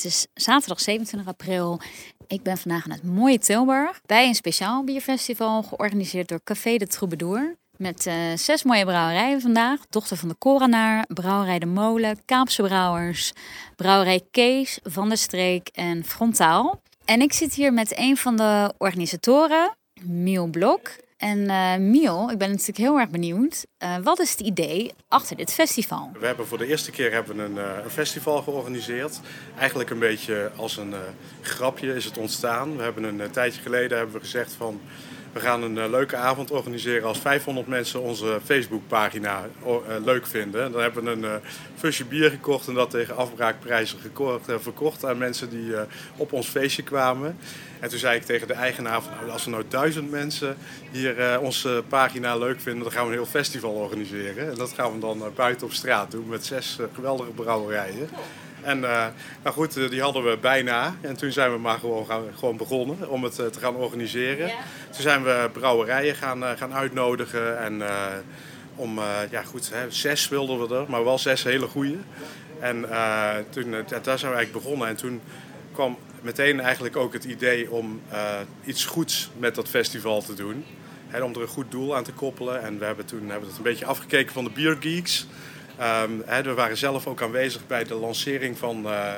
Het is zaterdag 27 april. Ik ben vandaag in het mooie Tilburg bij een speciaal bierfestival georganiseerd door Café de Troubadour. Met uh, zes mooie brouwerijen vandaag. Dochter van de Korenaar, Brouwerij de Molen, Kaapse Brouwers, Brouwerij Kees, Van der Streek en Frontaal. En ik zit hier met een van de organisatoren, Miel Blok. En uh, Miel, ik ben natuurlijk heel erg benieuwd. Uh, wat is het idee achter dit festival? We hebben voor de eerste keer hebben een, uh, een festival georganiseerd. Eigenlijk een beetje als een grapje is het ontstaan. We hebben een tijdje geleden hebben we gezegd van... We gaan een leuke avond organiseren als 500 mensen onze Facebookpagina leuk vinden. Dan hebben we een fusje bier gekocht en dat tegen afbraakprijzen gekocht, verkocht aan mensen die op ons feestje kwamen. En toen zei ik tegen de eigenaar van nou, als er nou duizend mensen hier onze pagina leuk vinden, dan gaan we een heel festival organiseren. En dat gaan we dan buiten op straat doen met zes geweldige brouwerijen. En uh, nou goed, die hadden we bijna. En toen zijn we maar gewoon, gaan, gewoon begonnen om het te gaan organiseren. Ja. Toen zijn we brouwerijen gaan, gaan uitnodigen. En om, ja goed, hè, zes wilden we er, maar wel zes hele goede. En toen, daar zijn we eigenlijk begonnen. En toen kwam meteen eigenlijk ook het idee om iets goeds met dat festival te doen. Om er een goed doel aan te koppelen. En we hebben toen hebben we het een beetje afgekeken van de Beer Geeks. Hè, we waren zelf ook aanwezig bij de lancering van, uh,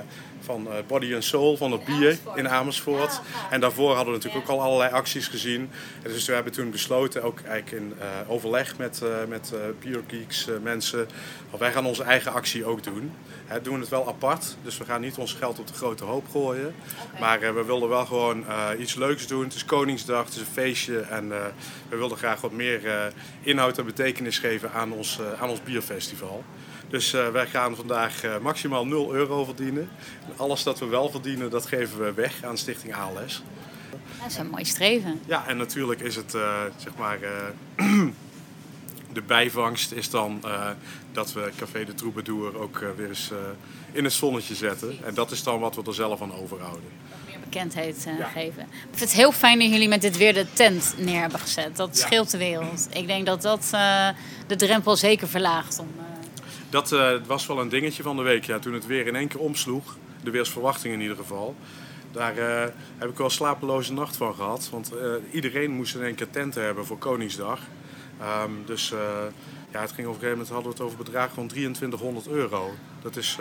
van uh, Body and Soul, van het bier in Amersfoort. En daarvoor hadden we natuurlijk ook al allerlei acties gezien. En dus we hebben toen besloten, ook eigenlijk in uh, overleg met, met Beer Geeks mensen, wij gaan onze eigen actie ook doen. Hè, doen het wel apart, dus we gaan niet ons geld op de grote hoop gooien. Maar we wilden wel gewoon iets leuks doen. Het is Koningsdag, het is een feestje en we wilden graag wat meer inhoud en betekenis geven aan ons, aan ons bierfestival. Dus uh, wij gaan vandaag uh, maximaal 0 euro verdienen. En alles dat we wel verdienen, dat geven we weg aan Stichting ALS. Dat is een mooi streven. Ja, en natuurlijk is het, uh, zeg maar, de bijvangst is dan dat we Café de Troubadour ook weer eens in het zonnetje zetten. En dat is dan wat we er zelf aan overhouden. Meer bekendheid ja. geven. Ik vind het heel fijn dat jullie met dit weer de tent neer hebben gezet. Dat ja. scheelt de wereld. Ik denk dat dat de drempel zeker verlaagt om dat uh, was wel een dingetje van de week. Ja, toen het weer in één keer omsloeg, de weersverwachting in ieder geval. Daar uh, heb ik wel slapeloze nacht van gehad. Want uh, iedereen moest in één keer tenten hebben voor Koningsdag. Um, dus ja, het ging op een gegeven moment hadden we het over bedragen van 2300 euro. Dat is,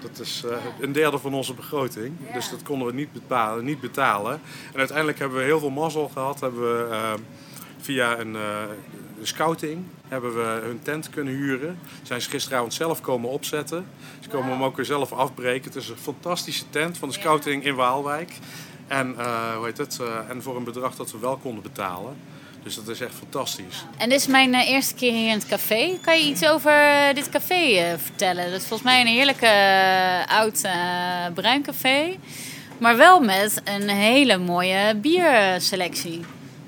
dat is een derde van onze begroting. Dus dat konden we niet betalen, niet betalen. En uiteindelijk hebben we heel veel mazzel gehad. Hebben we via een de scouting hebben we hun tent kunnen huren. Zijn ze gisteravond zelf komen opzetten. Ze komen hem ook weer zelf afbreken. Het is een fantastische tent van de scouting in Waalwijk. En, uh, hoe heet het? Uh, en voor een bedrag dat we wel konden betalen. Dus dat is echt fantastisch. En dit is mijn uh, eerste keer hier in het café. Kan je iets over dit café vertellen? Dat is volgens mij een heerlijke oud bruin café. Maar wel met een hele mooie bierselectie.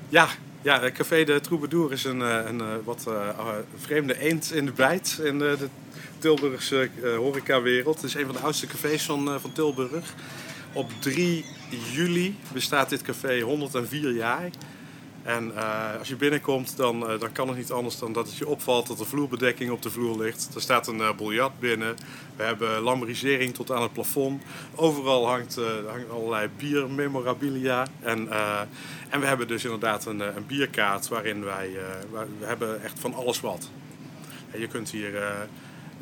Ja, ja, Café de Troubadour is een, een, een wat uh, vreemde eend in de bijt in de, de Tilburgse horecawereld. Het is een van de oudste cafés van, van Tilburg. Op 3 juli bestaat dit café 104 jaar. En uh, als je binnenkomt, dan, uh, dan kan het niet anders dan dat het je opvalt dat er vloerbedekking op de vloer ligt. Er staat een uh, binnen. We hebben lambrisering tot aan het plafond. Overal hangt, allerlei biermemorabilia. En, en we hebben dus inderdaad een, een bierkaart waarin wij... We hebben echt van alles wat. En je kunt hier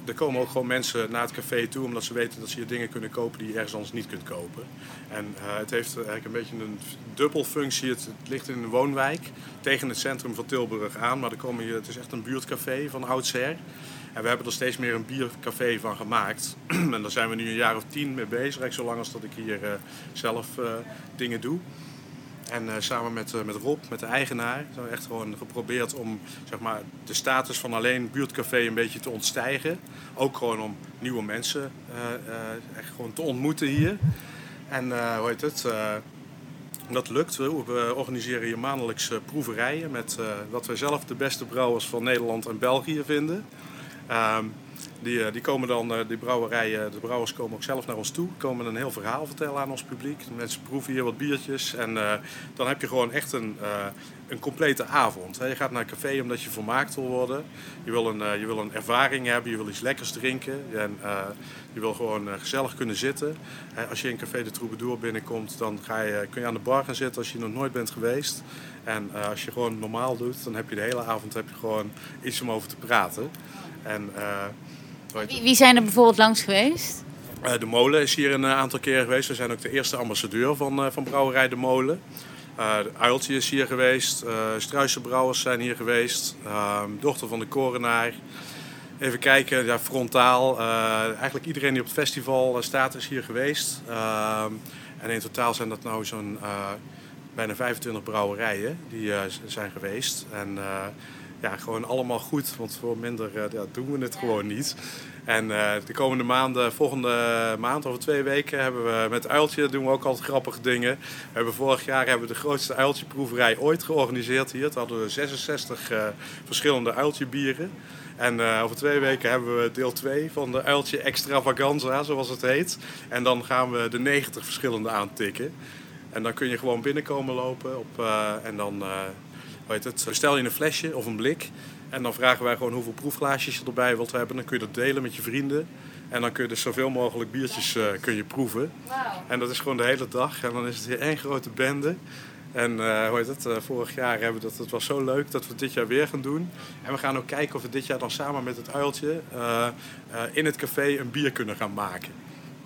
er komen ook gewoon mensen naar het café toe omdat ze weten dat ze hier dingen kunnen kopen die je ergens anders niet kunt kopen. En uh, het heeft eigenlijk een beetje een dubbelfunctie. Het, het, ligt in een woonwijk tegen het centrum van Tilburg aan, maar er komen hier, het is echt een buurtcafé van oudsher. En we hebben er steeds meer een biercafé van gemaakt. en daar zijn we nu een jaar of tien mee bezig, zolang als dat ik hier uh, zelf uh, dingen doe. En uh, samen met, uh, met Rob, met de eigenaar, hebben we echt gewoon geprobeerd om zeg maar, de status van alleen buurtcafé een beetje te ontstijgen. Ook gewoon om nieuwe mensen uh, echt gewoon te ontmoeten hier. En hoe heet het? dat lukt. We, organiseren hier maandelijks proeverijen met wat wij zelf de beste brouwers van Nederland en België vinden. Um, Die, die komen dan, die brouwerijen, de brouwers komen ook zelf naar ons toe. Komen een heel verhaal vertellen aan ons publiek. De mensen proeven hier wat biertjes. En dan heb je gewoon echt een, een complete avond. Je gaat naar een café omdat je vermaakt wil worden. Je wil een, je wil een ervaring hebben, je wil iets lekkers drinken. En je wil gewoon gezellig kunnen zitten. Als je in Café de Troubadour binnenkomt, dan ga je, kun je aan de bar gaan zitten als je nog nooit bent geweest. En als je gewoon normaal doet, dan heb je de hele avond heb je gewoon iets om over te praten. En, wie, wie zijn er bijvoorbeeld langs geweest? de Molen is hier een aantal keren geweest. We zijn ook de eerste ambassadeur van, van Brouwerij de Molen. Uh, Uiltje is hier geweest, uh, Brouwers zijn hier geweest, uh, dochter van de Korenaar. Even kijken, ja, frontaal. Uh, eigenlijk iedereen die op het festival staat is hier geweest. Ehm, en in totaal zijn dat nou zo'n bijna 25 brouwerijen die zijn geweest. En ja, gewoon allemaal goed, want voor minder ja, doen we het gewoon niet. En uh, de komende maanden, volgende maand, over twee weken, hebben we met Uiltje doen we ook altijd grappige dingen. We hebben vorig jaar hebben we de grootste uiltjeproeverij ooit georganiseerd hier. Toen hadden we 66 uh, verschillende uiltjebieren. En uh, over twee weken hebben we deel 2 van de uiltje extravaganza, zoals het heet. En dan gaan we de 90 verschillende aantikken. En dan kun je gewoon binnenkomen lopen op, en dan weet het, bestel je een flesje of een blik. En dan vragen wij gewoon hoeveel proefglaasjes je erbij wilt hebben. Dan kun je dat delen met je vrienden. En dan kun je dus zoveel mogelijk biertjes uh, kun je proeven. Wow. En dat is gewoon de hele dag. En dan is het hier één grote bende. En uh, hoe heet het, uh, vorig jaar hebben we dat, het was zo leuk dat we het dit jaar weer gaan doen. En we gaan ook kijken of we dit jaar dan samen met het uiltje in het café een bier kunnen gaan maken.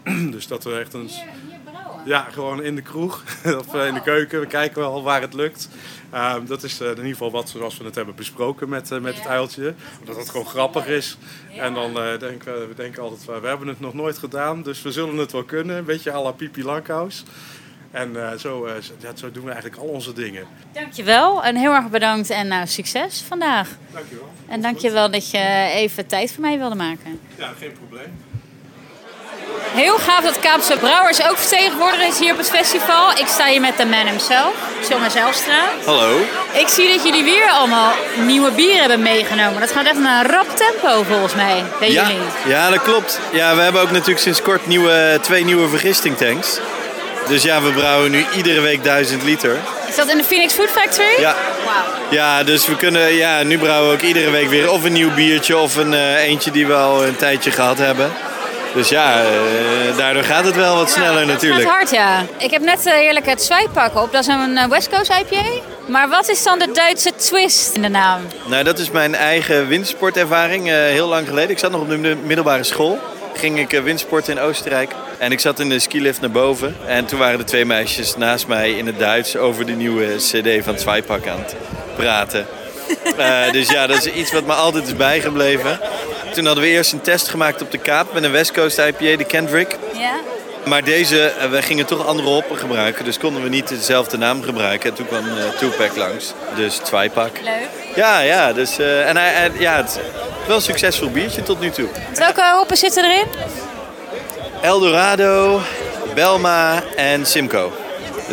dus dat we echt een... Hier, hier brouwen? Ja, gewoon in de kroeg of in de keuken. We kijken wel waar het lukt. Ehm, dat is uh, in ieder geval wat zoals we het hebben besproken met, uh, met het uiltje. Omdat het gewoon grappig is. En dan uh, denken we, we denken altijd, we hebben het nog nooit gedaan, dus we zullen het wel kunnen. Een beetje à la Pipi Lankhuis. En zo, ja, zo doen we eigenlijk al onze dingen. Dankjewel en heel erg bedankt en nou, succes vandaag. Dankjewel. En dankjewel dat je even tijd voor mij wilde maken. Ja, geen probleem. Heel gaaf dat Kaapse Brouwers ook vertegenwoordigd is hier op het festival. Ik sta hier met de man himself, John Zelstra. Hallo. Ik zie dat jullie weer allemaal nieuwe bieren hebben meegenomen. Dat gaat echt een rap tempo volgens mij bij ja, jullie. Ja, dat klopt. Ja, we hebben ook natuurlijk sinds kort nieuwe, twee nieuwe vergistingtanks. Dus ja, we brouwen nu iedere week 1000 liter. Is dat in de Phoenix Food Factory? Ja. Wow. Ja, dus we kunnen, ja, nu brouwen we ook iedere week weer of een nieuw biertje of een uh, eentje die we al een tijdje gehad hebben. Dus ja, uh, daardoor gaat het wel wat sneller natuurlijk. Het hard, ja. Ik heb net uh, heerlijk het zwijpak op. Dat is een uh, West Coast IPA. Maar wat is dan de Duitse twist in de naam? Nou, dat is mijn eigen windsportervaring. heel lang geleden. Ik zat nog op de middelbare school. Ging ik windsporten in Oostenrijk. En ik zat in de skilift naar boven. En toen waren de twee meisjes naast mij in het Duits over de nieuwe cd van Zwijpak aan het praten. Dus ja, dat is iets wat me altijd is bijgebleven. Toen hadden we eerst een test gemaakt op de Kaap met een West Coast IPA, de Kendrick. Ja. Maar deze, eh, we gingen toch andere hoppen gebruiken, dus konden we niet dezelfde naam gebruiken. En toen kwam uh, Tupac langs, dus Twijpak. Leuk. Ja, ja, dus, uh, en hij, ja, het is wel een succesvol biertje tot nu toe. Welke hoppen zitten erin? Eldorado, Belma en Simcoe.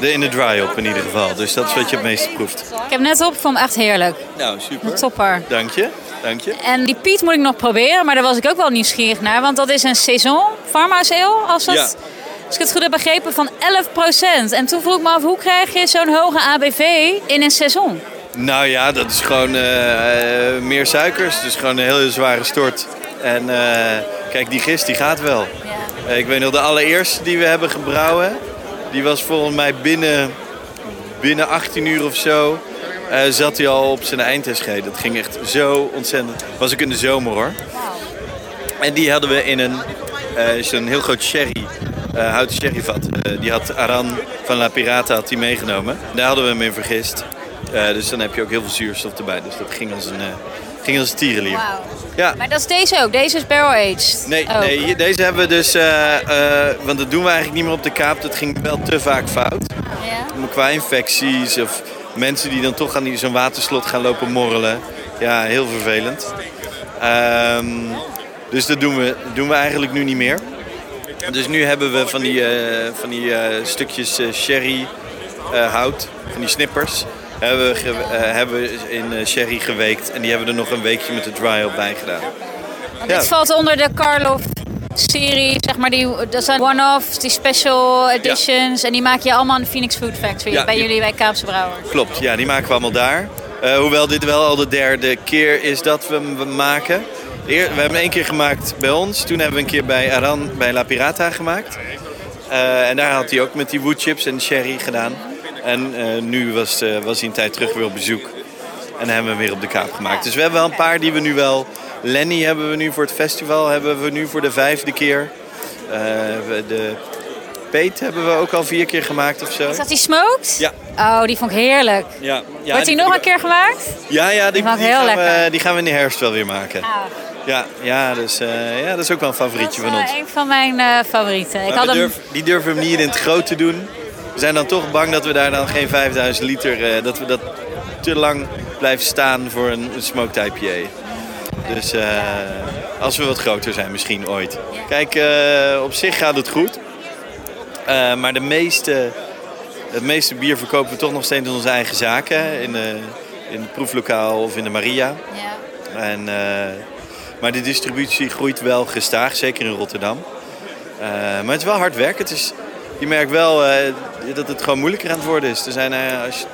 De in de dry op in ieder geval, dus dat is wat je het meeste proeft. Ik heb net op, ik vond echt heerlijk. Nou, super. Topper. Dank je. Dank je. En die Piet moet ik nog proberen, maar daar was ik ook wel nieuwsgierig naar. Want dat is een saison ale, als, het, als ik het goed heb begrepen, van 11%. En toen vroeg ik me af, hoe krijg je zo'n hoge ABV in een saison? Nou ja, dat is gewoon uh, meer suikers. Dus gewoon een hele zware stort. En uh, kijk, die gist die gaat wel. Ja. Uh, ik weet nog, de allereerste die we hebben gebrouwen... die was volgens mij binnen, binnen 18 uur of zo... Uh, zat hij al op zijn eindSG. Dat ging echt zo ontzettend. Was ook in de zomer hoor. En die hadden we in een, uh, zo'n heel groot sherry, uh, houten sherryvat. die had Aran van La Pirata had die meegenomen. Daar hadden we hem in vergist. dus dan heb je ook heel veel zuurstof erbij. Dus dat ging als een, ging als een tierenlier. Ja. Maar dat is deze ook. Deze is barrel aged. Nee, nee deze hebben we dus. want dat doen we eigenlijk niet meer op de kaap. Dat ging wel te vaak fout. Ja. Qua infecties of mensen die dan toch aan zo'n waterslot gaan lopen morrelen. Ja, heel vervelend. Um, dus dat doen we, doen we eigenlijk nu niet meer. Dus nu hebben we van die, uh, van die stukjes sherry hout, van die snippers, hebben we, hebben we in sherry geweekt. En die hebben er nog een weekje met de dry op bij gedaan. Want Dit valt onder de Karloff serie, zeg maar, die, dat zijn one-offs, die special editions. En die maak je allemaal in de Phoenix Food Factory, bij jullie bij Kaapse Brouwers. Klopt, ja, die maken we allemaal daar. Uh, hoewel dit wel al de derde keer is dat we hem maken. We hebben hem één keer gemaakt bij ons. Toen hebben we een keer bij Aran, bij La Pirata gemaakt. Uh, en daar had hij ook met die woodchips en sherry gedaan. En uh, nu was, was hij een tijd terug weer op bezoek. En hebben we hem weer op de kaap gemaakt. Dus we hebben wel een paar die we nu wel Lenny hebben we nu voor het festival, hebben we nu voor de vijfde keer. Uh, de Peet hebben we ook al vier keer gemaakt of zo. Is dat die smoked? Ja. Oh, die vond ik heerlijk. Ja. ja Wordt die, nog een keer gemaakt? Ja, ja die, die, die gaan we, die, gaan we, in de herfst wel weer maken. Ah. Ja, ja, dus, uh, ja, dat is ook wel een favorietje van ons. Dat is een van mijn uh, favorieten. Ik had hem... die durven we niet in het groot te doen. We zijn dan toch bang dat we daar dan geen 5000 liter, dat we dat te lang blijven staan voor een, een smoked IPA. Dus uh, als we wat groter zijn misschien ooit. Kijk, uh, op zich gaat het goed. Uh, maar de meeste, het meeste bier verkopen we toch nog steeds in onze eigen zaken. In, de, in het proeflokaal of in de Maria. Ja. En, maar de distributie groeit wel gestaag, zeker in Rotterdam. maar het is wel hard werken. Het is, je merkt wel dat het gewoon moeilijker aan het worden is. Er zijn, als je,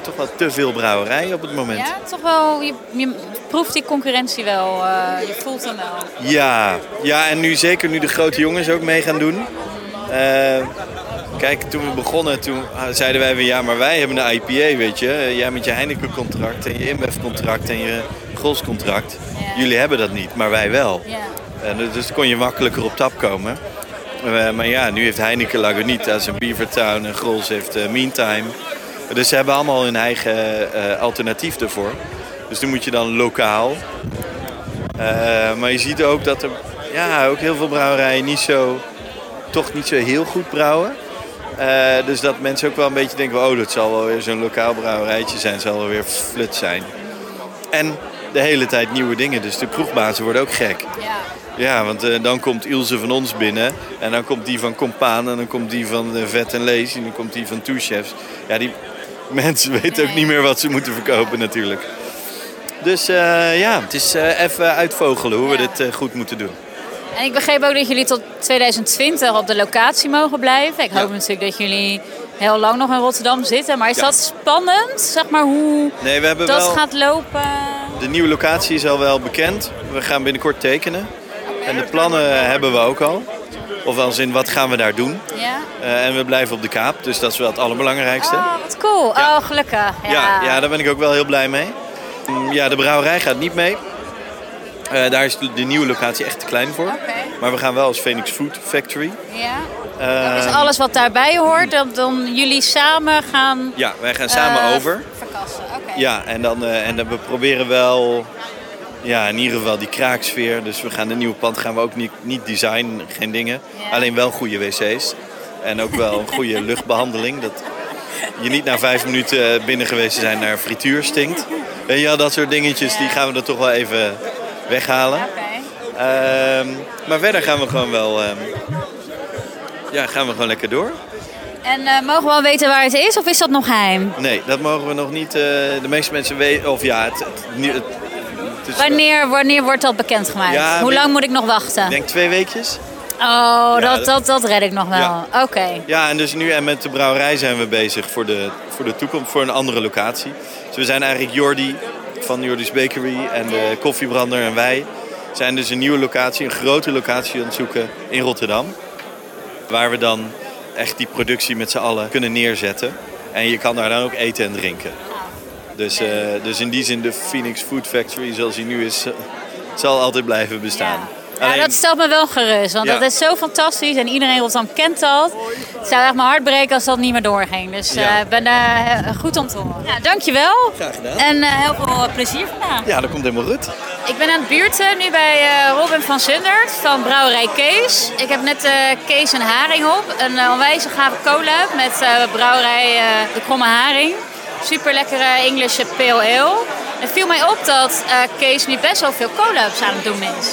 toch wel te veel brouwerijen op het moment. Ja, toch wel. Je, je proeft die concurrentie wel. Uh, je voelt hem wel. Ja, ja, en nu zeker nu de grote jongens ook mee gaan doen. Uh, kijk, toen we begonnen, toen zeiden wij weer ja, maar wij hebben een IPA, weet je. Jij met je Heineken-contract en je InBev-contract en je Gros-contract. Jullie hebben dat niet, maar wij wel. Ja. En dus kon je makkelijker op tap komen. Uh, maar ja, nu heeft Heineken Lagunitas en Beavertown en Grols heeft uh, Meantime. Dus ze hebben allemaal hun eigen uh, alternatief ervoor. Dus die moet je dan lokaal. Maar je ziet ook dat er ja, ook heel veel brouwerijen niet zo, toch niet zo heel goed brouwen. Dus dat mensen ook wel een beetje denken, oh dat zal wel weer zo'n lokaal brouwerijtje zijn, zal wel weer flut zijn. En de hele tijd nieuwe dingen, dus de kroegbazen worden ook gek. Ja. Ja, want uh, dan komt Ilse van ons binnen. En dan komt die van Compaan. En dan komt die van uh, Vet en Lees. En dan komt die van Two Chefs. Ja, die mensen weten ook niet meer wat ze moeten verkopen natuurlijk. Dus uh, ja, het is even uitvogelen hoe we dit goed moeten doen. En ik begreep ook dat jullie tot 2020 op de locatie mogen blijven. Ik hoop natuurlijk dat jullie heel lang nog in Rotterdam zitten. Maar is dat spannend, zeg maar, hoe nee, we hebben dat gaat lopen? De nieuwe locatie is al wel bekend. We gaan binnenkort tekenen. En de plannen hebben we ook al. Of als in, wat gaan we daar doen? Ja. en we blijven op de Kaap, dus dat is wel het allerbelangrijkste. Oh, wat cool. Oh, gelukkig. Ja. ja. Ja, daar ben ik ook wel heel blij mee. Mm, ja, de brouwerij gaat niet mee. Uh, daar is de nieuwe locatie echt te klein voor. Okay. Maar we gaan wel als Phoenix Food Factory. Ja. Uh, dus alles wat daarbij hoort, dat dan jullie samen gaan... Ja, wij gaan samen over. Verkassen, oké. Ja, en dan, en dan we proberen wel... Ja, in ieder geval die kraaksfeer. Dus we gaan de nieuwe pand gaan we ook niet, niet designen, geen dingen. Ja. Alleen wel goede wc's. En ook wel een goede luchtbehandeling. Dat je niet na vijf minuten binnen geweest zijn naar frituur stinkt. Weet je dat soort dingetjes, die gaan we er toch wel even weghalen. Okay. Um, maar verder gaan we gewoon wel... Um, ja, gaan we gewoon lekker door. En uh, mogen we al weten waar het is of is dat nog geheim? Nee, dat mogen we nog niet. Uh, de meeste mensen weten, of ja, het, het, het, het wanneer, wanneer wordt dat bekendgemaakt? Ja, Hoe lang moet ik nog wachten? Ik denk twee weekjes. Oh, dat, dat, dat red ik nog wel. Ja. Oké. Ja, en dus nu en met de brouwerij zijn we bezig voor de, voor de toekomst, voor een andere locatie. Dus we zijn eigenlijk Jordi van Jordi's Bakery en de koffiebrander en wij zijn dus een nieuwe locatie, een grote locatie aan het zoeken in Rotterdam. Waar we dan echt die productie met z'n allen kunnen neerzetten. En je kan daar dan ook eten en drinken. Dus, uh, dus in die zin de Phoenix Food Factory zoals die nu is, zal altijd blijven bestaan. Ja, dat stelt me wel gerust, want dat is zo fantastisch en iedereen in Rotterdam kent dat. Het zou echt mijn hart breken als dat niet meer doorging. Dus ik uh, ben uh, goed om te horen. Ja, dankjewel. Graag gedaan. En uh, heel veel plezier vandaag. Ja, dat komt helemaal goed. Ik ben aan het buurten nu bij Robin van Sundert van Brouwerij Kees. Ik heb net Kees en Haring op. Een onwijs gave collab met Brouwerij De Kromme Haring. Super lekkere Engelse pale ale. Het viel mij op dat Kees nu best wel veel collabs aan het doen is.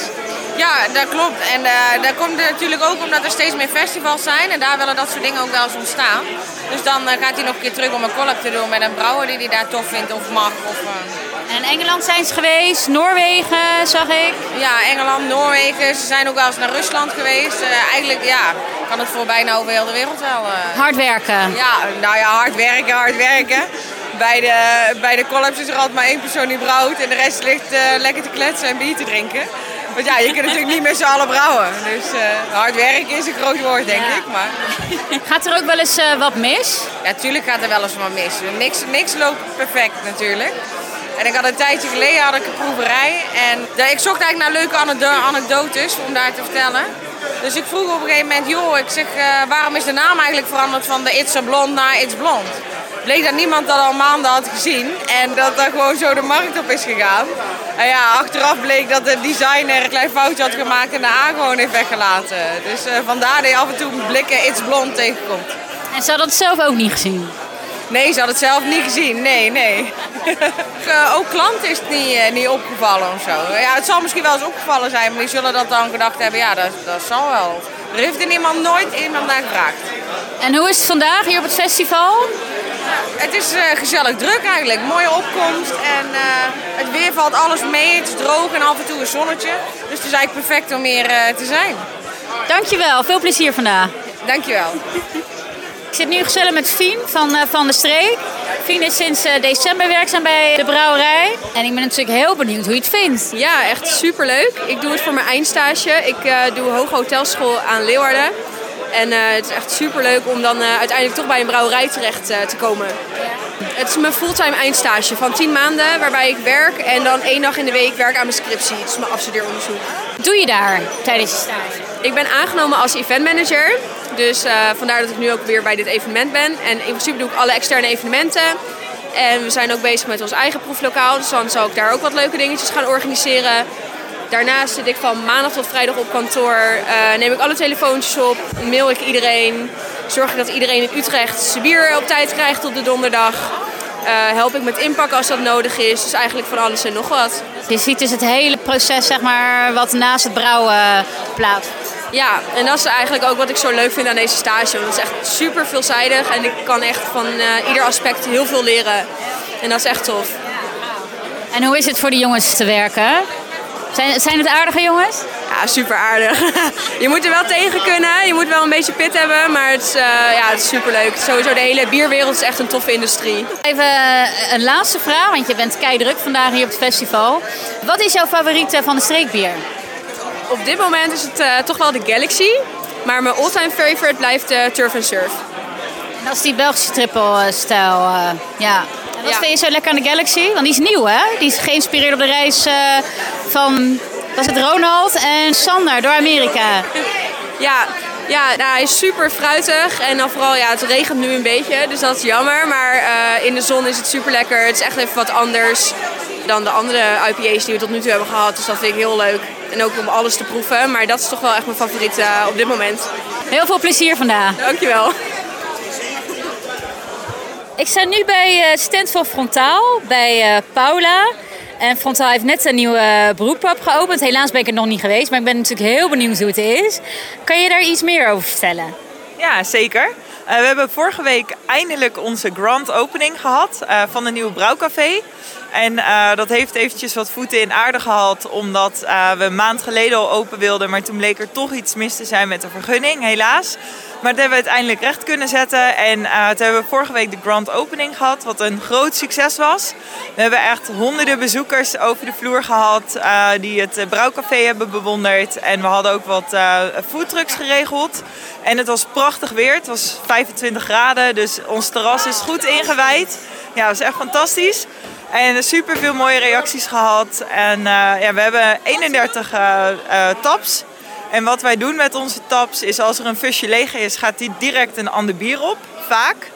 Ja, dat klopt. En uh, dat komt natuurlijk ook omdat er steeds meer festivals zijn. En daar willen dat soort dingen ook wel eens ontstaan. Dus dan uh, gaat hij nog een keer terug om een collab te doen met een brouwer die hij daar tof vindt of mag. Of, uh, En in Engeland zijn ze geweest, Noorwegen zag ik. Ja, Engeland, Noorwegen. Ze zijn ook wel eens naar Rusland geweest. Uh, eigenlijk ja, kan het voor bijna over heel de wereld wel. Uh... Hard werken. Ja, nou ja, hard werken, hard werken. Bij de, bij de collabs is er altijd maar één persoon die brouwt en de rest ligt uh, lekker te kletsen en bier te drinken. Want ja, je kunt natuurlijk niet met z'n allen brouwen. Dus uh, hard werken is een groot woord, denk ik. Maar... Gaat er ook wel eens uh, wat mis? Ja, tuurlijk gaat er wel eens wat mis. Niks, niks loopt perfect natuurlijk. En ik had een tijdje geleden had ik een proeverij. En ik zocht eigenlijk naar leuke anekdotes om daar te vertellen. Dus ik vroeg op een gegeven moment, joh, ik zeg, uh, waarom is de naam eigenlijk veranderd van de It's a Blond naar It's Blond? bleek dat niemand dat al maanden had gezien. En dat daar gewoon zo de markt op is gegaan. En ja, achteraf bleek dat de designer een klein foutje had gemaakt en de gewoon heeft weggelaten. Dus uh, vandaar dat je af en toe blikken It's Blond tegenkomt. En ze had het zelf ook niet gezien? Nee, ze had het zelf niet gezien. Nee, nee. ook klanten is het niet, uh, niet opgevallen of zo. Ja, het zal misschien wel eens opgevallen zijn, maar die zullen dat dan gedacht hebben. Ja, dat, dat zal wel. Er heeft er niemand nooit iemand naar gevraagd. En hoe is het vandaag hier op het festival? Het is uh, gezellig druk eigenlijk. Mooie opkomst. En uh, het weer valt alles mee. Het is droog en af en toe een zonnetje. Dus het is eigenlijk perfect om hier uh, te zijn. Dankjewel. Veel plezier vandaag. Dankjewel. Ik zit nu gezellig met Fien van, van de Streek. Fien is sinds december werkzaam bij de brouwerij. En ik ben natuurlijk heel benieuwd hoe je het vindt. Ja, echt superleuk. Ik doe het voor mijn eindstage. Ik doe hoge hotelschool aan Leeuwarden. En het is echt super leuk om dan uiteindelijk toch bij een brouwerij terecht te komen. Het is mijn fulltime eindstage van 10 maanden waarbij ik werk en dan één dag in de week werk aan mijn scriptie. Het is mijn afstudeeronderzoek. Wat doe je daar tijdens je stage? Ik ben aangenomen als eventmanager. Dus vandaar dat ik nu ook weer bij dit evenement ben. En in principe doe ik alle externe evenementen. En we zijn ook bezig met ons eigen proeflokaal. Dus dan zal ik daar ook wat leuke dingetjes gaan organiseren. Daarnaast zit ik van maandag tot vrijdag op kantoor. Uh, neem ik alle telefoontjes op, mail ik iedereen. Zorg ik dat iedereen in Utrecht zijn bier op tijd krijgt op de donderdag. Uh, help ik met inpakken als dat nodig is. Dus eigenlijk van alles en nog wat. Je ziet dus het hele proces zeg maar, wat naast het brouwen plaatsvindt. Ja, en dat is eigenlijk ook wat ik zo leuk vind aan deze stage. Want het is echt super veelzijdig en ik kan echt van uh, ieder aspect heel veel leren. En dat is echt tof. En hoe is het voor de jongens te werken? Zijn, zijn het aardige jongens? Ja, super aardig. je moet er wel tegen kunnen. Je moet wel een beetje pit hebben. Maar het is, uh, ja, het is super leuk. Sowieso de hele bierwereld is echt een toffe industrie. Even eh, een laatste vraag, want je bent kei druk vandaag hier op het festival. Wat is jouw favoriet van de streekbier? Op dit moment is het uh, toch wel de Galaxy. Maar mijn all-time favorite blijft de Turf Surf. Dat is die Belgische triple-stijl. ja. Wat ja. vind je zo lekker aan de Galaxy? Want die is nieuw, hè? Die is geïnspireerd op de reis uh, van was het Ronald en Sander door Amerika. Ja, ja nou, hij is super fruitig. En dan vooral, ja, het regent nu een beetje, dus dat is jammer. Maar uh, in de zon is het super lekker. Het is echt even wat anders dan de andere IPA's die we tot nu toe hebben gehad. Dus dat vind ik heel leuk. En ook om alles te proeven. Maar dat is toch wel echt mijn favoriet uh, op dit moment. Heel veel plezier vandaag. Dankjewel. Ik sta nu bij uh, stand van Frontaal, bij uh, Paula. En Frontaal heeft net een nieuwe broedpap geopend. Helaas ben ik er nog niet geweest, maar ik ben natuurlijk heel benieuwd hoe het is. Kan je daar iets meer over vertellen? Ja, zeker. Uh, we hebben vorige week eindelijk onze grand opening gehad van een nieuwe brouwcafé. En uh, dat heeft eventjes wat voeten in aarde gehad, omdat uh, we een maand geleden al open wilden, maar toen bleek er toch iets mis te zijn met de vergunning, helaas. Maar dat hebben we uiteindelijk recht kunnen zetten. En uh, toen hebben we vorige week de grand opening gehad, wat een groot succes was. We hebben echt honderden bezoekers over de vloer gehad die het brouwcafé hebben bewonderd. En we hadden ook wat foodtrucks geregeld. En het was prachtig weer, het was 25 graden, dus ons terras is goed ingewijd. Ja, dat was echt fantastisch. En super veel mooie reacties gehad. En uh, ja, we hebben 31 uh, uh, taps. En wat wij doen met onze taps is als er een fusje leeg is, gaat die direct een ander bier op. Vaak.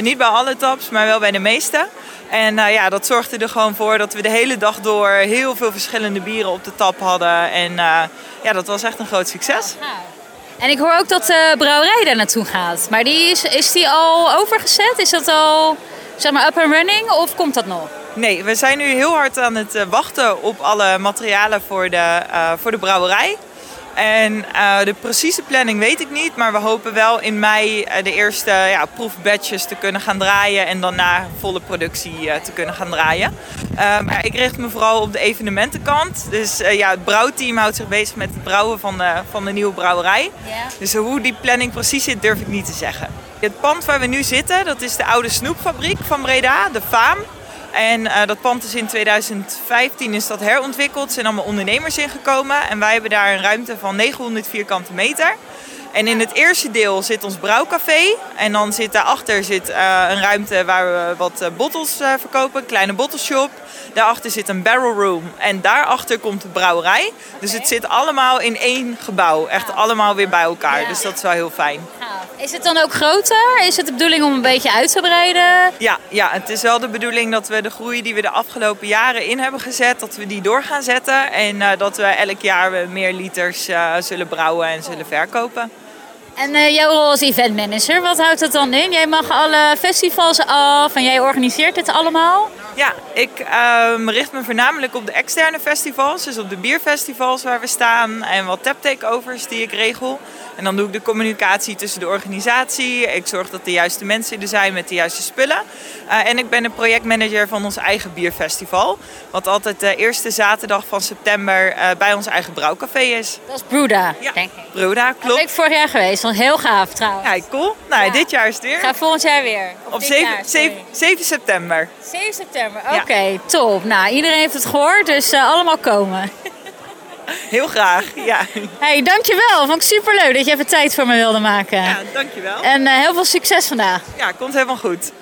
Niet bij alle taps, maar wel bij de meeste. En ja, dat zorgde er gewoon voor dat we de hele dag door heel veel verschillende bieren op de tap hadden. En ja, dat was echt een groot succes. En ik hoor ook dat de brouwerij daar naartoe gaat. Maar die is, is die al overgezet? Is dat al zeg maar up and running of komt dat nog? Nee, we zijn nu heel hard aan het wachten op alle materialen voor de, uh, voor de brouwerij. En uh, de precieze planning weet ik niet, maar we hopen wel in mei de eerste ja, proefbatches te kunnen gaan draaien en daarna volle productie uh, te kunnen gaan draaien. maar ik richt me vooral op de evenementenkant. Dus ja, het brouwteam houdt zich bezig met het brouwen van de, van de nieuwe brouwerij. Yeah. Dus hoe die planning precies zit, durf ik niet te zeggen. Het pand waar we nu zitten, dat is de oude snoepfabriek van Breda, de Faam. En uh, dat pand is in 2015 is dat herontwikkeld. Er zijn allemaal ondernemers ingekomen. En wij hebben daar een ruimte van 900 vierkante meter. En in het eerste deel zit ons brouwcafé. En dan zit daarachter zit, uh, een ruimte waar we wat uh, bottles uh, verkopen, een kleine bottleshop. Daarachter zit een barrel room. En daarachter komt de brouwerij. Dus het zit allemaal in één gebouw. Echt allemaal weer bij elkaar. Dus dat is wel heel fijn. Is het dan ook groter? Is het de bedoeling om een beetje uit te breiden? Ja, ja, het is wel de bedoeling dat we de groei die we de afgelopen jaren in hebben gezet, dat we die door gaan zetten. En dat we elk jaar meer liters zullen brouwen en zullen verkopen. En uh, jouw rol als eventmanager, wat houdt dat dan in? Jij mag alle festivals af en jij organiseert het allemaal? Ja, ik uh, richt me voornamelijk op de externe festivals. Dus op de bierfestivals waar we staan en wat tap takeovers die ik regel. En dan doe ik de communicatie tussen de organisatie. Ik zorg dat de juiste mensen er zijn met de juiste spullen. Uh, en ik ben de projectmanager van ons eigen bierfestival. Wat altijd de eerste zaterdag van september uh, bij ons eigen brouwcafé is. Dat is Bruda, ja, denk ik. Bruda, klopt. Dat ben ik vorig jaar geweest. Heel gaaf trouwens. Ja, cool. Nou, ja. dit jaar is het weer. Ga volgend jaar weer. Op 7, jaar, 7, 7, september. 7 september, oké. Okay, top. Nou, iedereen heeft het gehoord, dus uh, allemaal komen. Heel graag, ja. Hey, dankjewel. Vond ik superleuk dat je even tijd voor me wilde maken. Ja, dankjewel. En uh, heel veel succes vandaag. Ja, komt helemaal goed.